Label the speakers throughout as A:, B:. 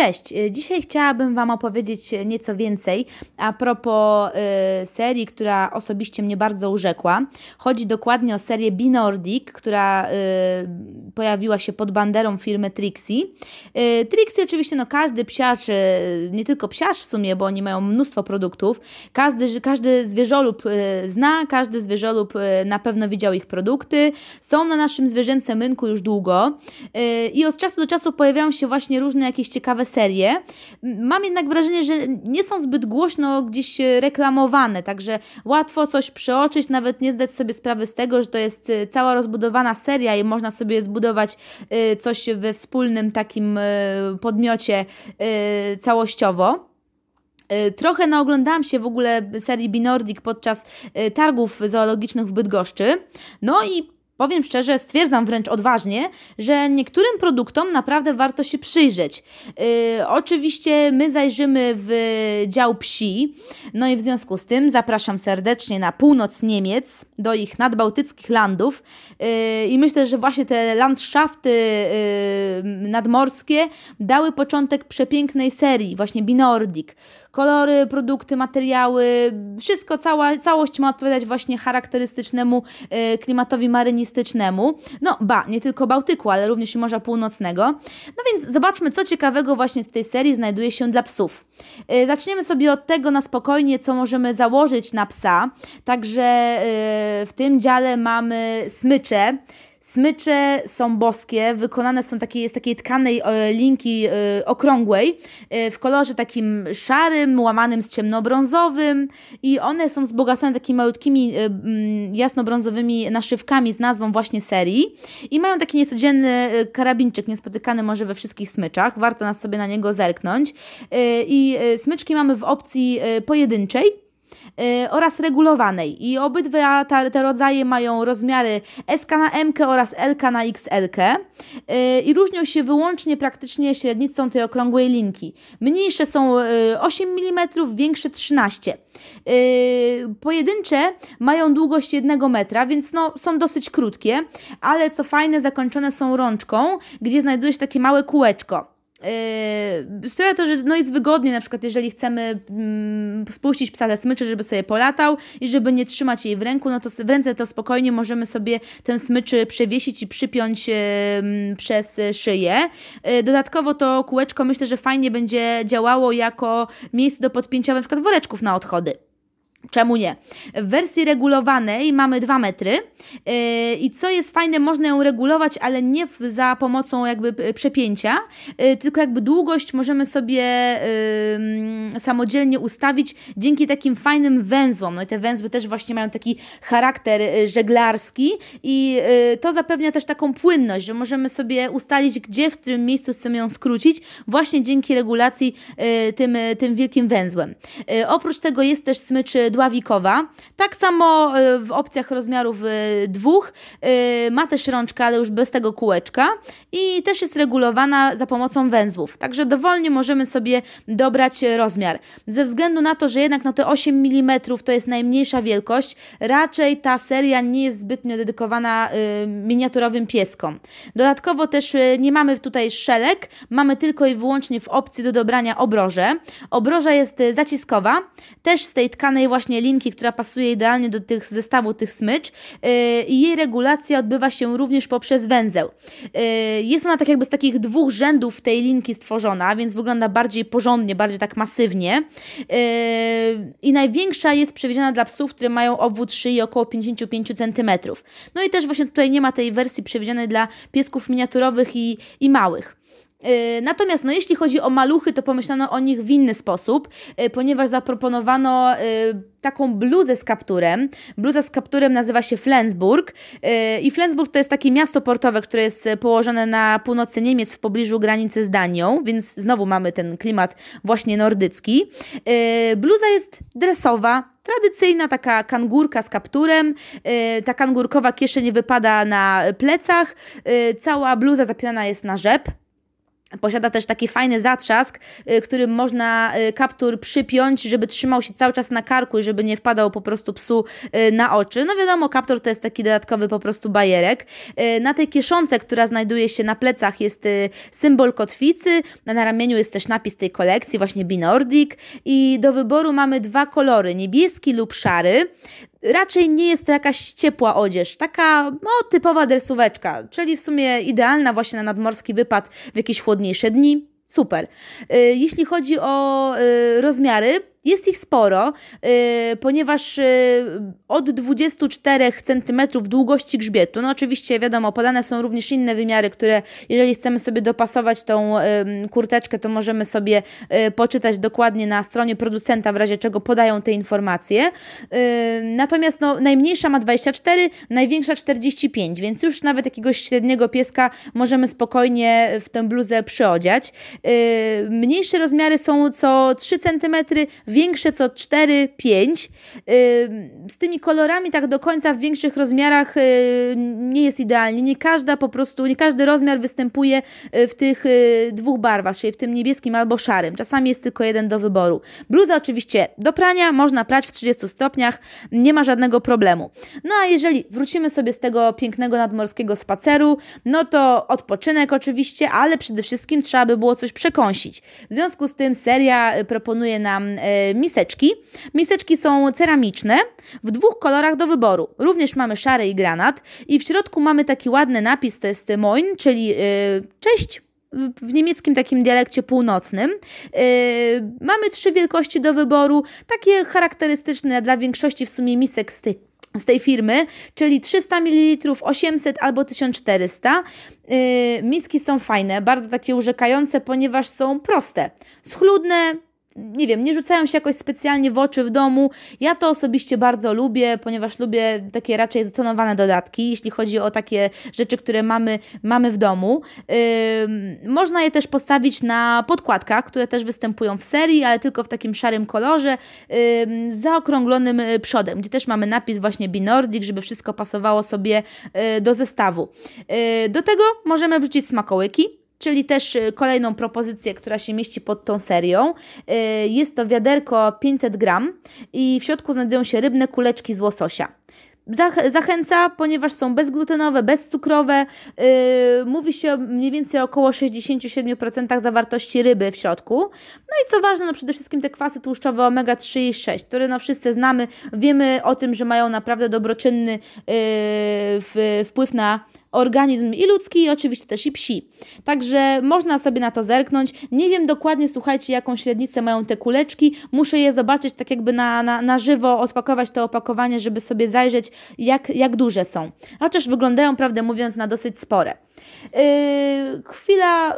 A: Cześć, y, dzisiaj chciałabym Wam opowiedzieć nieco więcej a propos y, serii, która osobiście mnie bardzo urzekła. Chodzi dokładnie o serię Binordic, która y, pojawiła się pod banderą firmy Trixie. Y, Trixie oczywiście, no każdy psiarz, y, nie tylko psiarz w sumie, bo oni mają mnóstwo produktów, każdy, każdy zwierzolub y, zna, każdy zwierzolub y, na pewno widział ich produkty, są na naszym zwierzęcym rynku już długo y, i od czasu do czasu pojawiają się właśnie różne jakieś ciekawe serie. Mam jednak wrażenie, że nie są zbyt głośno gdzieś reklamowane, także łatwo coś przeoczyć, nawet nie zdać sobie sprawy z tego, że to jest y, cała rozbudowana seria i można sobie zbudować y, coś we wspólnym takim podmiocie całościowo. Trochę naoglądałam się w ogóle serii Binordic podczas targów zoologicznych w Bydgoszczy. No i Powiem szczerze, stwierdzam wręcz odważnie, że niektórym produktom naprawdę warto się przyjrzeć. Yy, oczywiście my zajrzymy w dział psi, no i w związku z tym zapraszam serdecznie na północ Niemiec, do ich nadbałtyckich landów yy, i myślę, że właśnie te landschafty yy, nadmorskie dały początek przepięknej serii, właśnie Binordic. Kolory, produkty, materiały, wszystko, cała, całość ma odpowiadać właśnie charakterystycznemu yy, klimatowi no ba, nie tylko Bałtyku, ale również i Morza Północnego. No więc zobaczmy, co ciekawego właśnie w tej serii znajduje się dla psów. Yy, zaczniemy sobie od tego na spokojnie, co możemy założyć na psa. Także yy, w tym dziale mamy smycze. Smycze są boskie, wykonane są takie, z takiej tkanej e, linki e, okrągłej e, w kolorze takim szarym, łamanym z ciemnobrązowym i one są wzbogacone takimi malutkimi jasnobrązowymi naszywkami z nazwą właśnie serii i mają taki niecodzienny karabinczyk, niespotykany może we wszystkich smyczach, warto nas sobie na niego zerknąć. I smyczki mamy w opcji pojedynczej, oraz regulowanej. I obydwa te, te rodzaje mają rozmiary SK na M oraz LK na XL. Y, I różnią się wyłącznie praktycznie średnicą tej okrągłej linki. Mniejsze są 8 y, mm, większe 13. Pojedyncze mają długość 1 metra, więc no, są dosyć krótkie, ale co fajne, zakończone są rączką, gdzie znajduje się takie małe kółeczko. Yy, sprawia to, że no jest wygodnie, na przykład jeżeli chcemy mm, spuścić psa ze smyczy, żeby sobie polatał i żeby nie trzymać jej w ręku, no to w ręce to spokojnie możemy sobie ten smyczy przewiesić i przypiąć yy, przez szyję. Yy, dodatkowo to kółeczko myślę, że fajnie będzie działało jako miejsce do podpięcia na przykład woreczków na odchody. Czemu nie? W wersji regulowanej mamy 2 metry yy, i co jest fajne, można ją regulować, ale nie za pomocą jakby przepięcia, yy, tylko jakby długość możemy sobie yy, samodzielnie ustawić dzięki takim fajnym węzłom. No i te węzły też właśnie mają taki charakter żeglarski i to zapewnia też taką płynność, że możemy sobie ustalić, gdzie, w którym miejscu chcemy ją skrócić, właśnie dzięki regulacji tym, tym wielkim węzłem. Oprócz tego jest też smyczy dławikowa. Tak samo e, w opcjach rozmiarów e, dwóch. E, ma też rączkę, ale już bez tego kółeczka i też jest regulowana za pomocą węzłów. Także dowolnie możemy sobie dobrać rozmiar. Ze względu na to, że jednak no te 8 mm to jest najmniejsza wielkość, raczej ta seria nie jest zbytnio dedykowana miniaturowym pieskom. Dodatkowo też nie mamy tutaj szelek, mamy tylko i wyłącznie w opcji do dobrania obroże. Obroża jest zaciskowa, też z tej tkanej właśnie właśnie linki, która pasuje idealnie do tych zestawu tych smycz y, i jej regulacja odbywa się również poprzez węzeł. Y, jest ona tak jakby z takich dwóch rzędów tej linki stworzona, więc wygląda bardziej porządnie, bardziej tak masywnie y, i największa jest przewidziana dla psów, które mają obwód szyi około 55 cm. No i też właśnie tutaj nie ma tej wersji przewidzianej dla piesków miniaturowych i, i małych. Y, natomiast no, jeśli chodzi o maluchy, to pomyślano o nich w inny sposób, y, ponieważ zaproponowano y, taką bluzę z kapturem. Bluza z kapturem nazywa się Flensburg i Flensburg to jest takie miasto portowe, które jest położone na północy Niemiec w pobliżu granicy z Danią, więc znowu mamy ten klimat właśnie nordycki. Bluza jest dresowa, tradycyjna taka kangurka z kapturem. Ta kangurkowa kieszeń wypada na plecach. Cała bluza zapinana jest na rzep. Posiada też taki fajny zatrzask, y, którym można y, kaptur przypiąć, żeby trzymał się cały czas na karku i żeby nie wpadał po prostu psu y, na oczy. No wiadomo, kaptur to jest taki dodatkowy po prostu bajerek. Na tej kieszonce, która znajduje się na plecach jest symbol kotwicy, na ramieniu jest też napis tej kolekcji, właśnie Binordic i do wyboru mamy dwa kolory, niebieski lub szary raczej nie jest to jakaś ciepła odzież, taka no, typowa dresóweczka, czyli w sumie idealna właśnie na nadmorski wypad w jakieś chłodniejsze dni. Super. Y, jeśli chodzi o y, rozmiary, jest ich sporo, yy, ponieważ yy, od 24 cm długości grzbietu, no oczywiście wiadomo, podane są również inne wymiary, które jeżeli chcemy sobie dopasować tą yy, kurteczkę, to możemy sobie y, poczytać dokładnie na stronie producenta, w razie czego podają te informacje. Y, natomiast no, najmniejsza ma 24, największa 45, więc już nawet jakiegoś średniego pieska możemy spokojnie w tę bluzę przyodziać. Y, mniejsze rozmiary są co 3 cm, większe co 4-5. Z tymi kolorami tak do końca w większych rozmiarach y, nie jest idealnie. Nie każda po prostu, nie każdy rozmiar występuje y, w tych y, dwóch barwach, czyli w tym niebieskim albo szarym. Czasami jest tylko jeden do wyboru. Bluza oczywiście do prania, można prać w 30 stopniach, nie ma żadnego problemu. No a jeżeli wrócimy sobie z tego pięknego nadmorskiego spaceru, no to odpoczynek oczywiście, ale przede wszystkim trzeba by było coś przekąsić. W związku z tym seria proponuje nam miseczki. Miseczki są ceramiczne w dwóch kolorach do wyboru. Również mamy szary i granat i w środku mamy taki ładny napis, to jest moin, czyli yy, cześć, w niemieckim takim dialekcie północnym. Yy, mamy trzy wielkości do wyboru, takie charakterystyczne dla większości w sumie misek z tej, z tej firmy, czyli 300 ml, 800 albo 1400. Yy, miski są fajne, bardzo takie urzekające, ponieważ są proste, schludne, nie wiem, nie rzucają się jakoś specjalnie w oczy w domu. Ja to osobiście bardzo lubię, ponieważ lubię takie raczej zatonowane dodatki, jeśli chodzi o takie rzeczy, które mamy, mamy w domu. Yy, można je też postawić na podkładkach, które też występują w serii, ale tylko w takim szarym kolorze, yy, z zaokrąglonym y, przodem, gdzie też mamy napis właśnie Binordic, żeby wszystko pasowało sobie yy, do zestawu. Y, do tego możemy wrzucić smakołyki, czyli też y, kolejną propozycję, która się mieści pod tą serią. Y, jest to wiaderko 500 gram i w środku znajdują się rybne kuleczki z łososia. Zachęca, ponieważ są bezglutenowe, bezcukrowe. Yy, mówi się mniej więcej około 67% zawartości ryby w środku. No i co ważne, no przede wszystkim te kwasy tłuszczowe omega-3 i 6, które no wszyscy znamy. Wiemy o tym, że mają naprawdę dobroczynny yy, wpływ na organizm i ludzki, i oczywiście też i psi. Także można sobie na to zerknąć. Nie wiem dokładnie, słuchajcie, jaką średnicę mają te kuleczki. Muszę je zobaczyć tak jakby na, na, na żywo, odpakować to opakowanie, żeby sobie zajrzeć, jak, jak duże są. Chociaż wyglądają, prawdę mówiąc, na dosyć spore. Yy, chwila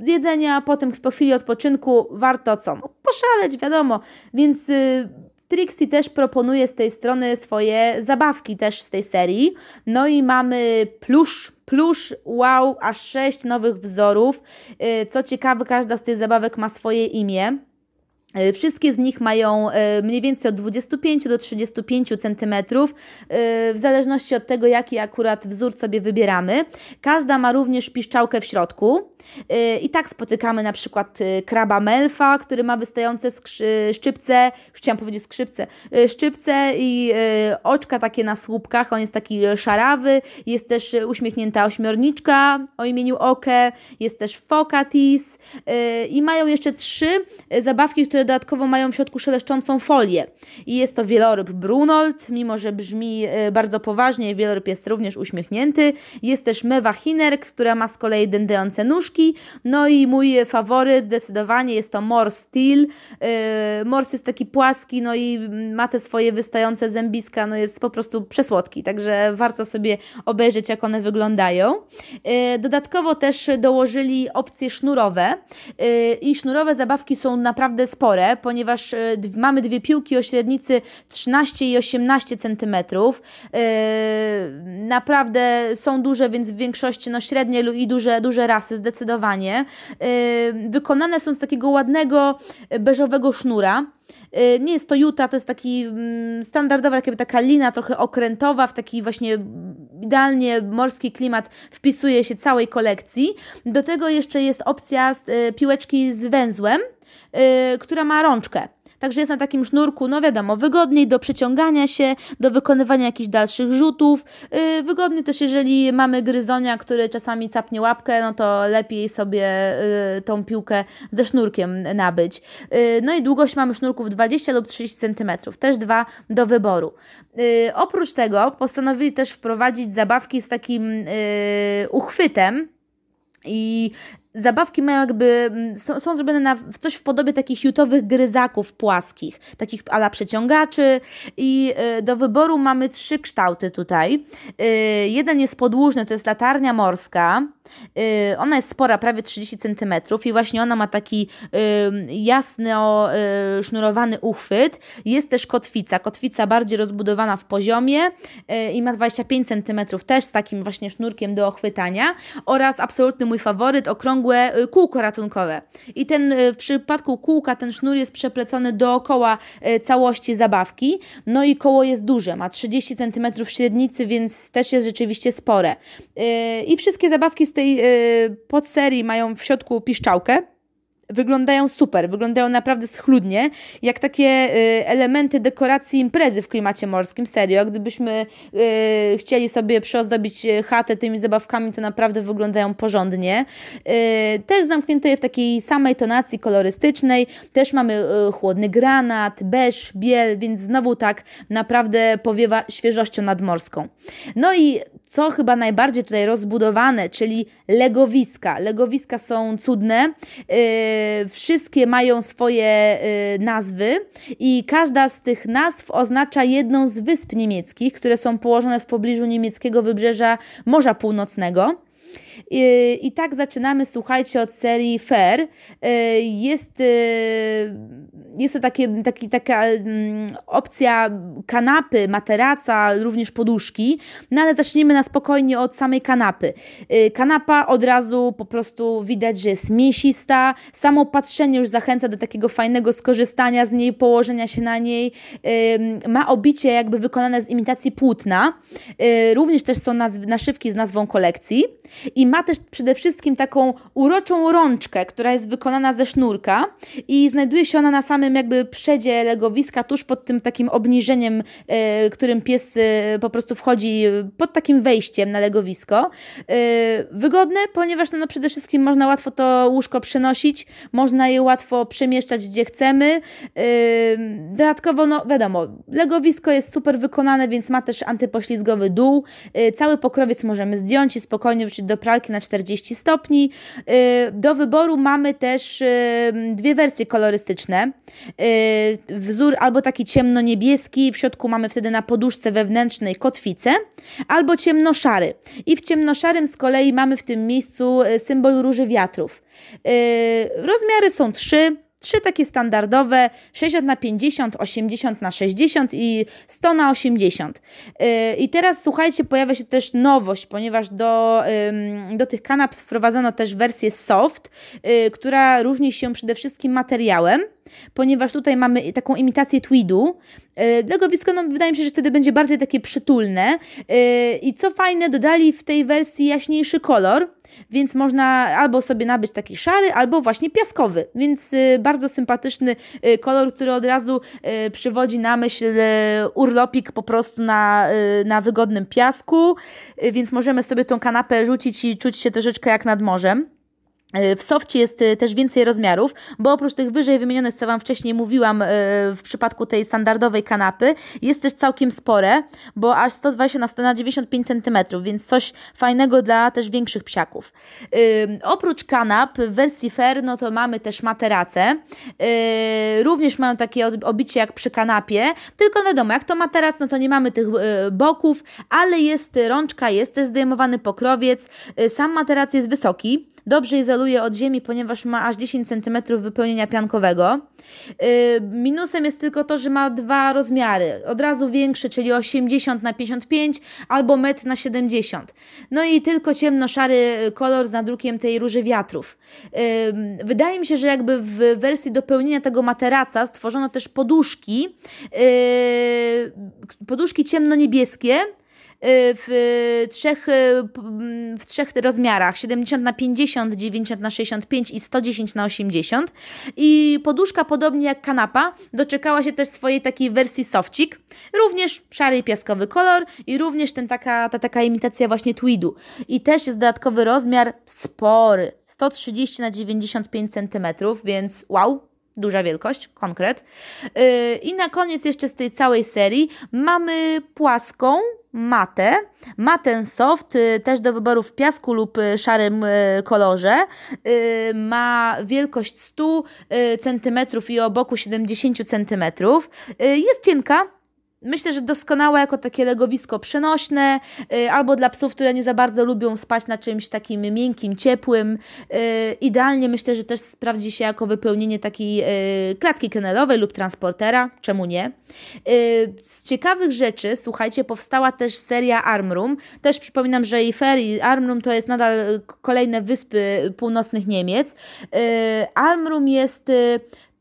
A: zjedzenia, potem po chwili odpoczynku warto co? No, poszaleć, wiadomo. Więc... Yy, Trixie też proponuje z tej strony swoje zabawki też z tej serii. No i mamy plusz, plusz, wow, aż sześć nowych wzorów. Y, co ciekawe, każda z tych zabawek ma swoje imię. E, wszystkie z nich mają e, mniej więcej od 25 do 35 cm, e, w zależności od tego, jaki akurat wzór sobie wybieramy. Każda ma również piszczałkę w środku. I tak spotykamy na przykład kraba melfa, który ma wystające szczypce, już chciałam powiedzieć skrzypce, szczypce i oczka takie na słupkach. On jest taki szarawy. Jest też uśmiechnięta ośmiorniczka o imieniu Oke. Jest też fokatis. I mają jeszcze trzy zabawki, które dodatkowo mają w środku szeleszczącą folię. I jest to wieloryb Brunold, mimo że brzmi e, bardzo poważnie, wieloryb jest również uśmiechnięty. Jest też mewa Hinerk, która ma z kolei dędające nóżki. No i mój faworyt zdecydowanie jest to Mors Steel. E, Mors jest taki płaski, no i ma te swoje wystające zębiska, no jest po prostu przesłodki, także warto sobie obejrzeć, jak one wyglądają. E, dodatkowo też dołożyli opcje sznurowe i sznurowe zabawki są naprawdę spore spore, ponieważ mamy dwie piłki o średnicy 13 i 18 cm. Naprawdę są duże, więc w większości no, średnie i duże, duże rasy zdecydowanie. Wykonane są z takiego ładnego beżowego sznura. Nie jest to juta, to jest taki mm, standardowa, jakby taka lina trochę okrętowa, w taki właśnie idealnie morski klimat wpisuje się całej kolekcji. Do tego jeszcze jest opcja y, piłeczki z węzłem, y, która ma rączkę. Także jest na takim sznurku, no wiadomo, wygodniej do przeciągania się, do wykonywania jakichś dalszych rzutów. Yy, też, jeżeli mamy gryzonia, który czasami capnie łapkę, no to lepiej sobie yy, tą piłkę ze sznurkiem nabyć. Yy, no i długość mamy sznurków 20 lub 30 cm, też dwa do wyboru. Yy, oprócz tego postanowili też wprowadzić zabawki z takim yy, uchwytem. I zabawki mają jakby, mm, są, są zrobione na coś w podobie takich jutowych gryzaków płaskich, takich ala przeciągaczy i y, do wyboru mamy trzy kształty tutaj. Y, jeden jest podłużny, to jest latarnia morska, y, ona jest spora, prawie 30 cm i właśnie ona ma taki jasno sznurowany uchwyt. Jest też kotwica, kotwica bardziej rozbudowana w poziomie i ma 25 cm też z takim właśnie sznurkiem do ochwytania oraz absolutny mój faworyt, okrągły y, kółko ratunkowe. I ten y, w przypadku kółka ten sznur jest przeplecony dookoła y, całości zabawki. No i koło jest duże, ma 30 cm średnicy, więc też jest rzeczywiście spore. I wszystkie zabawki z tej podserii mają w środku piszczałkę wyglądają super, wyglądają naprawdę schludnie, jak takie y, elementy dekoracji imprezy w klimacie morskim, serio. Gdybyśmy y, chcieli sobie przyozdobić y, chatę tymi zabawkami, to naprawdę wyglądają porządnie. Y, też zamknięte je w takiej samej tonacji kolorystycznej, też mamy y, chłodny granat, beż, biel, więc znowu tak naprawdę powiewa świeżością nadmorską. No i co chyba najbardziej tutaj rozbudowane, czyli legowiska. Legowiska są cudne. Yy, wszystkie mają swoje yy, nazwy i każda z tych nazw oznacza jedną z wysp niemieckich, które są położone w pobliżu niemieckiego wybrzeża Morza Północnego. I, I tak zaczynamy, słuchajcie, od serii Fair. Y, jest, y, jest to takie, taki, taka mm, opcja kanapy, materaca, również poduszki, no ale zacznijmy na spokojnie od samej kanapy. Y, kanapa od razu po prostu widać, że jest mięsista, samo patrzenie już zachęca do takiego fajnego skorzystania z niej, położenia się na niej. Ma obicie jakby wykonane z imitacji płótna. Również też są naszywki z nazwą kolekcji i ma też przede wszystkim taką uroczą rączkę, która jest wykonana ze sznurka i znajduje się ona na samym jakby przedzie legowiska, tuż pod tym takim obniżeniem, e, którym pies e, po prostu wchodzi pod takim wejściem na legowisko. E, wygodne, ponieważ no, no przede wszystkim można łatwo to łóżko przenosić, można je łatwo przemieszczać gdzie chcemy. Dodatkowo, no wiadomo, legowisko jest super wykonane, więc ma też antypoślizgowy dół. Cały pokrowiec możemy zdjąć i spokojnie wrzucić do pralki na 40 stopni. Y, do wyboru mamy też y, dwie wersje kolorystyczne. Y, wzór albo taki ciemno-niebieski, w środku mamy wtedy na poduszce wewnętrznej kotwicę, albo ciemno-szary. I w ciemnoszarym z kolei mamy w tym miejscu symbol róży wiatrów. Rozmiary są trzy Trzy takie standardowe 60 na 50, 80 na 60 i 100 na 80. Yy, I teraz słuchajcie, pojawia się też nowość, ponieważ do, do tych kanap wprowadzono też wersję soft, yy, która różni się przede wszystkim materiałem ponieważ tutaj mamy taką imitację tweedu. Legowisko, no, wydaje mi się, że wtedy będzie bardziej takie przytulne. I co fajne, dodali w tej wersji jaśniejszy kolor, więc można albo sobie nabyć taki szary, albo właśnie piaskowy, więc yy, bardzo sympatyczny yy, kolor, który od razu przywodzi na myśl urlopik po prostu na, na wygodnym piasku, więc możemy sobie tą kanapę rzucić i czuć się troszeczkę jak nad morzem. E, w softie jest e, też więcej rozmiarów, bo oprócz tych wyżej wymienionych, co Wam wcześniej mówiłam e, w przypadku tej standardowej kanapy, jest też całkiem spore, bo aż 120 na 195 cm, więc coś fajnego dla też większych psiaków. Oprócz kanap w wersji fair, no to mamy też materace. Również mają takie obicie jak przy kanapie, tylko wiadomo, jak to materac, no to nie mamy tych boków, ale jest rączka, jest też zdejmowany pokrowiec. Sam materac jest wysoki, dobrze izoluje od ziemi, ponieważ ma aż 10 cm wypełnienia piankowego. Yy, minusem jest tylko to, że ma dwa rozmiary. Od razu większy, czyli 80 na 55 albo 1 na 70. No i tylko ciemno-szary kolor z nadrukiem tej róży wiatrów. Yy, wydaje mi się, że jakby w wersji dopełnienia tego materaca stworzono też poduszki, yy, poduszki ciemno-niebieskie, Y, w trzech, y, w trzech rozmiarach 70 na 50, 90 na 65 i 110 na 80 i poduszka podobnie jak kanapa doczekała się też swojej takiej wersji sofcik, również szary i piaskowy kolor i również ten taka, ta taka imitacja właśnie tweedu. I też jest dodatkowy rozmiar spory 130 na 95 cm, więc wow, duża wielkość, konkret. Y, I na koniec jeszcze z tej całej serii mamy płaską matę. Matę soft, y, też do wyboru w piasku lub y, szarym kolorze. Ma wielkość 100 cm i o boku 70 cm. Jest cienka, Myślę, że doskonałe jako takie legowisko przenośne, y, albo dla psów, które nie za bardzo lubią spać na czymś takim miękkim, ciepłym. Y, idealnie myślę, że też sprawdzi się jako wypełnienie takiej y, klatki kenelowej lub transportera, czemu nie. Z ciekawych rzeczy, słuchajcie, powstała też seria Armroom. Też przypominam, że Eiffel i Armroom to jest nadal kolejne wyspy północnych Niemiec. Armroom jest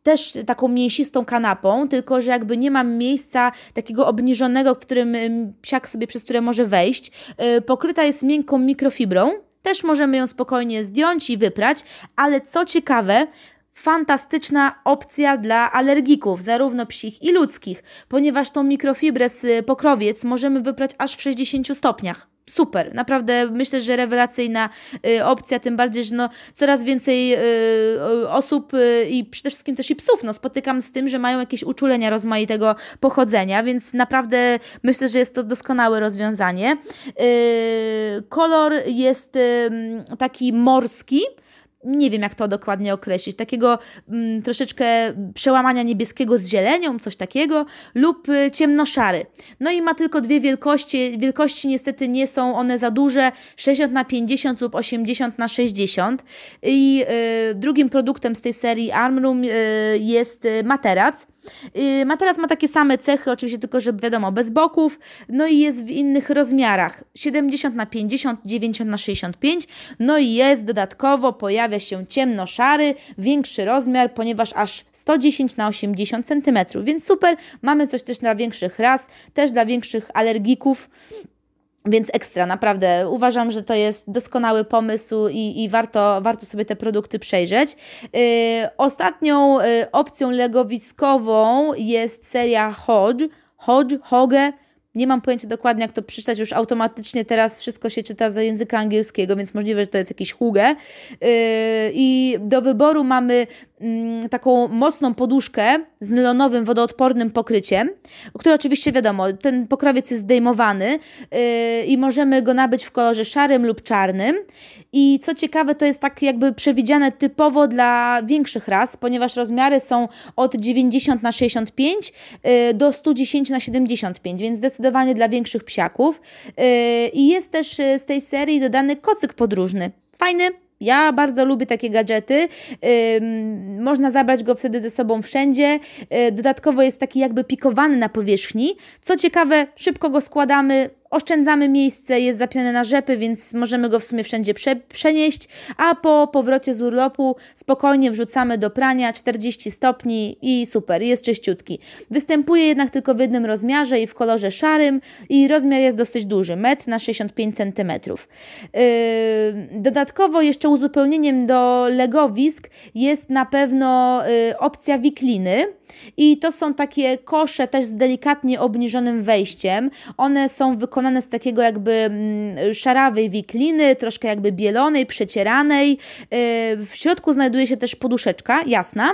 A: też taką mięsistą kanapą, tylko że jakby nie mam miejsca takiego obniżonego, w którym psiak sobie przez które może wejść. Y, pokryta jest miękką mikrofibrą, też możemy ją spokojnie zdjąć i wyprać, ale co ciekawe, fantastyczna opcja dla alergików, zarówno psich i ludzkich, ponieważ tą mikrofibrę z pokrowiec możemy wyprać aż w 60 stopniach super. Naprawdę myślę, że rewelacyjna y, opcja, tym bardziej, że no, coraz więcej y, y, osób y, i przede wszystkim też i psów no, spotykam z tym, że mają jakieś uczulenia rozmaitego pochodzenia, więc naprawdę myślę, że jest to doskonałe rozwiązanie. Y, kolor jest taki morski, nie wiem jak to dokładnie określić, takiego mm, troszeczkę przełamania niebieskiego z zielenią, coś takiego, lub y, ciemnoszary. No i ma tylko dwie wielkości, wielkości niestety nie są one za duże, 60 na 50 lub 80 na 60 i y, drugim produktem z tej serii Armroom y, jest y, materac, materac ma takie same cechy, oczywiście tylko, że wiadomo, bez boków, no i jest w innych rozmiarach, 70 na 50, 90 na 65, no i jest dodatkowo, pojawia się ciemno-szary, większy rozmiar, ponieważ aż 110 na 80 cm, więc super, mamy coś też dla większych ras, też dla większych alergików, więc ekstra, naprawdę uważam, że to jest doskonały pomysł i, i warto, warto sobie te produkty przejrzeć. Yy, ostatnią yy, opcją legowiskową jest seria Hodge, Hodge, Hoge, nie mam pojęcia dokładnie, jak to przeczytać, już automatycznie teraz wszystko się czyta za języka angielskiego, więc możliwe, że to jest jakiś hugę. Yy, I do wyboru mamy taką mocną poduszkę z nylonowym, wodoodpornym pokryciem, który oczywiście wiadomo, ten pokrowiec jest zdejmowany yy, i możemy go nabyć w kolorze szarym lub czarnym. I co ciekawe, to jest tak jakby przewidziane typowo dla większych ras, ponieważ rozmiary są od 90 na 65 yy, do 110 na 75, więc zdecydowanie dla większych psiaków. Yy, I jest też yy, z tej serii dodany kocyk podróżny. Fajny, ja bardzo lubię takie gadżety. Można zabrać go wtedy ze sobą wszędzie. Yy, dodatkowo jest taki jakby pikowany na powierzchni. Co ciekawe, szybko go składamy, oszczędzamy miejsce, jest zapiany na rzepy, więc możemy go w sumie wszędzie prze, przenieść, a po powrocie z urlopu spokojnie wrzucamy do prania 40 stopni i super, jest czyściutki. Występuje jednak tylko w jednym rozmiarze i w kolorze szarym i rozmiar jest dosyć duży, 1 na 65 cm. Yy, dodatkowo jeszcze uzupełnieniem do legowisk jest na pewno yy, opcja wikliny i to są takie kosze też z delikatnie obniżonym wejściem. One są wykonane z takiego jakby mm, szarawej wikliny, troszkę jakby bielonej, przecieranej. Y, w środku znajduje się też poduszeczka, jasna.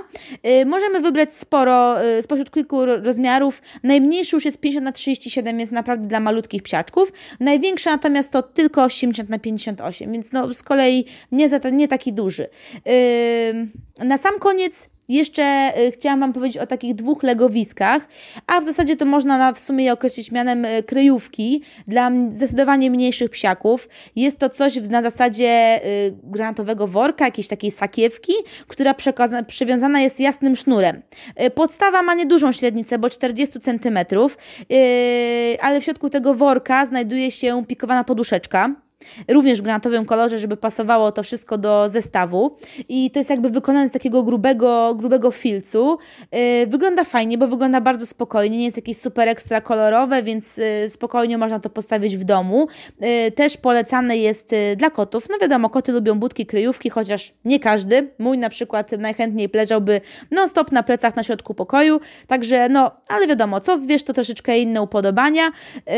A: Y, możemy wybrać sporo, y, spośród kilku rozmiarów. Najmniejszy już jest 50 na 37, jest naprawdę dla malutkich psiaczków. Największa natomiast to tylko 80 na 58, więc no z kolei nie, za, nie taki duży. Na sam koniec jeszcze y, chciałam Wam powiedzieć o takich dwóch legowiskach, a w zasadzie to można na, w sumie je określić mianem y, kryjówki dla zdecydowanie mniejszych psiaków. Jest to coś na zasadzie y, granatowego worka, jakiejś takiej sakiewki, która przywiązana jest jasnym sznurem. Podstawa ma niedużą średnicę, bo 40 cm, ale w środku tego worka znajduje się pikowana poduszeczka również w granatowym kolorze, żeby pasowało to wszystko do zestawu. I to jest jakby wykonane z takiego grubego, grubego filcu. Yy, wygląda fajnie, bo wygląda bardzo spokojnie, nie jest jakieś super ekstra kolorowe, więc yy, spokojnie można to postawić w domu. Yy, też polecane jest y, dla kotów. No wiadomo, koty lubią budki, kryjówki, chociaż nie każdy. Mój na przykład najchętniej leżałby non-stop na plecach na środku pokoju, także no, ale wiadomo, co zwierz to troszeczkę inne upodobania, yy,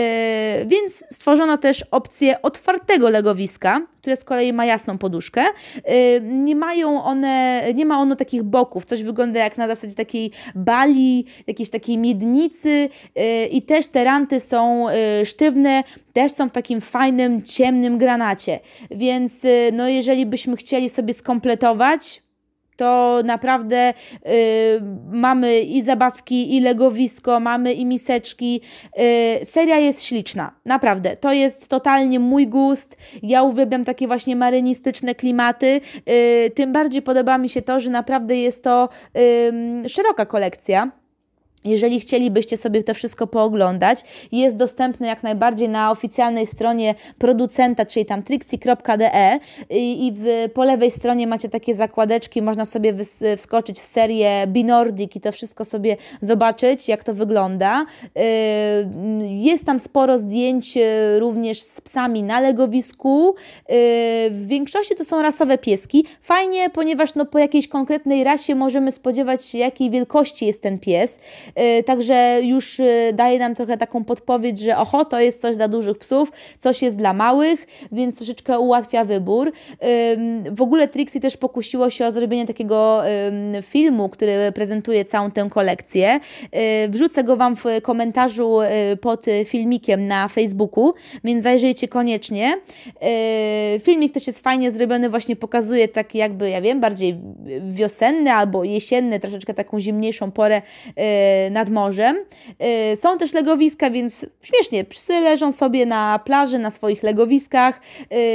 A: więc stworzono też opcję otwartego tego legowiska, które z kolei ma jasną poduszkę. Y, nie mają one, nie ma ono takich boków, coś wygląda jak na zasadzie takiej bali, jakiejś takiej miednicy y, i też te ranty są y, sztywne, też są w takim fajnym, ciemnym granacie. Więc no jeżeli byśmy chcieli sobie skompletować to naprawdę y, mamy i zabawki, i legowisko, mamy i miseczki. Y, seria jest śliczna, naprawdę. To jest totalnie mój gust. Ja uwielbiam takie właśnie marynistyczne klimaty. Y, tym bardziej podoba mi się to, że naprawdę jest to szeroka kolekcja. Jeżeli chcielibyście sobie to wszystko pooglądać, jest dostępne jak najbardziej na oficjalnej stronie producenta, czyli tam trixie.de i w, po lewej stronie macie takie zakładeczki, można sobie wskoczyć w serię Binordic i to wszystko sobie zobaczyć, jak to wygląda. Y, jest tam sporo zdjęć y, również z psami na legowisku. Y, w większości to są rasowe pieski. Fajnie, ponieważ no, po jakiejś konkretnej rasie możemy spodziewać się, jakiej wielkości jest ten pies. Y, także już y, daje nam trochę taką podpowiedź, że oho, to jest coś dla dużych psów, coś jest dla małych, więc troszeczkę ułatwia wybór. W ogóle Trixie też pokusiło się o zrobienie takiego filmu, który prezentuje całą tę kolekcję. Y, wrzucę go Wam w komentarzu pod filmikiem na Facebooku, więc zajrzyjcie koniecznie. Filmik też jest fajnie zrobiony, właśnie pokazuje tak jakby, ja wiem, bardziej wiosenny albo jesienny, troszeczkę taką zimniejszą porę nad morzem. Y, są też legowiska, więc śmiesznie, psy leżą sobie na plaży, na swoich legowiskach,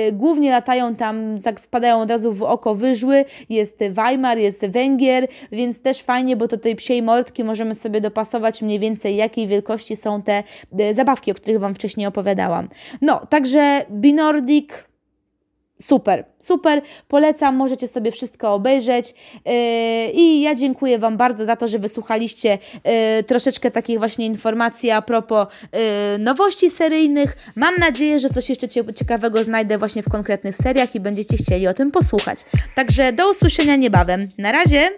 A: y, głównie latają tam, wpadają od razu w oko wyżły, jest Weimar, jest Węgier, więc też fajnie, bo do tej psiej mordki możemy sobie dopasować mniej więcej jakiej wielkości są te y, zabawki, o których Wam wcześniej opowiadałam. No, także Binordic super, super, polecam, możecie sobie wszystko obejrzeć yy, i ja dziękuję Wam bardzo za to, że wysłuchaliście yy, troszeczkę takich właśnie informacji a propos yy, nowości seryjnych. Mam nadzieję, że coś jeszcze ciekawego znajdę właśnie w konkretnych seriach i będziecie chcieli o tym posłuchać. Także do usłyszenia niebawem. Na razie!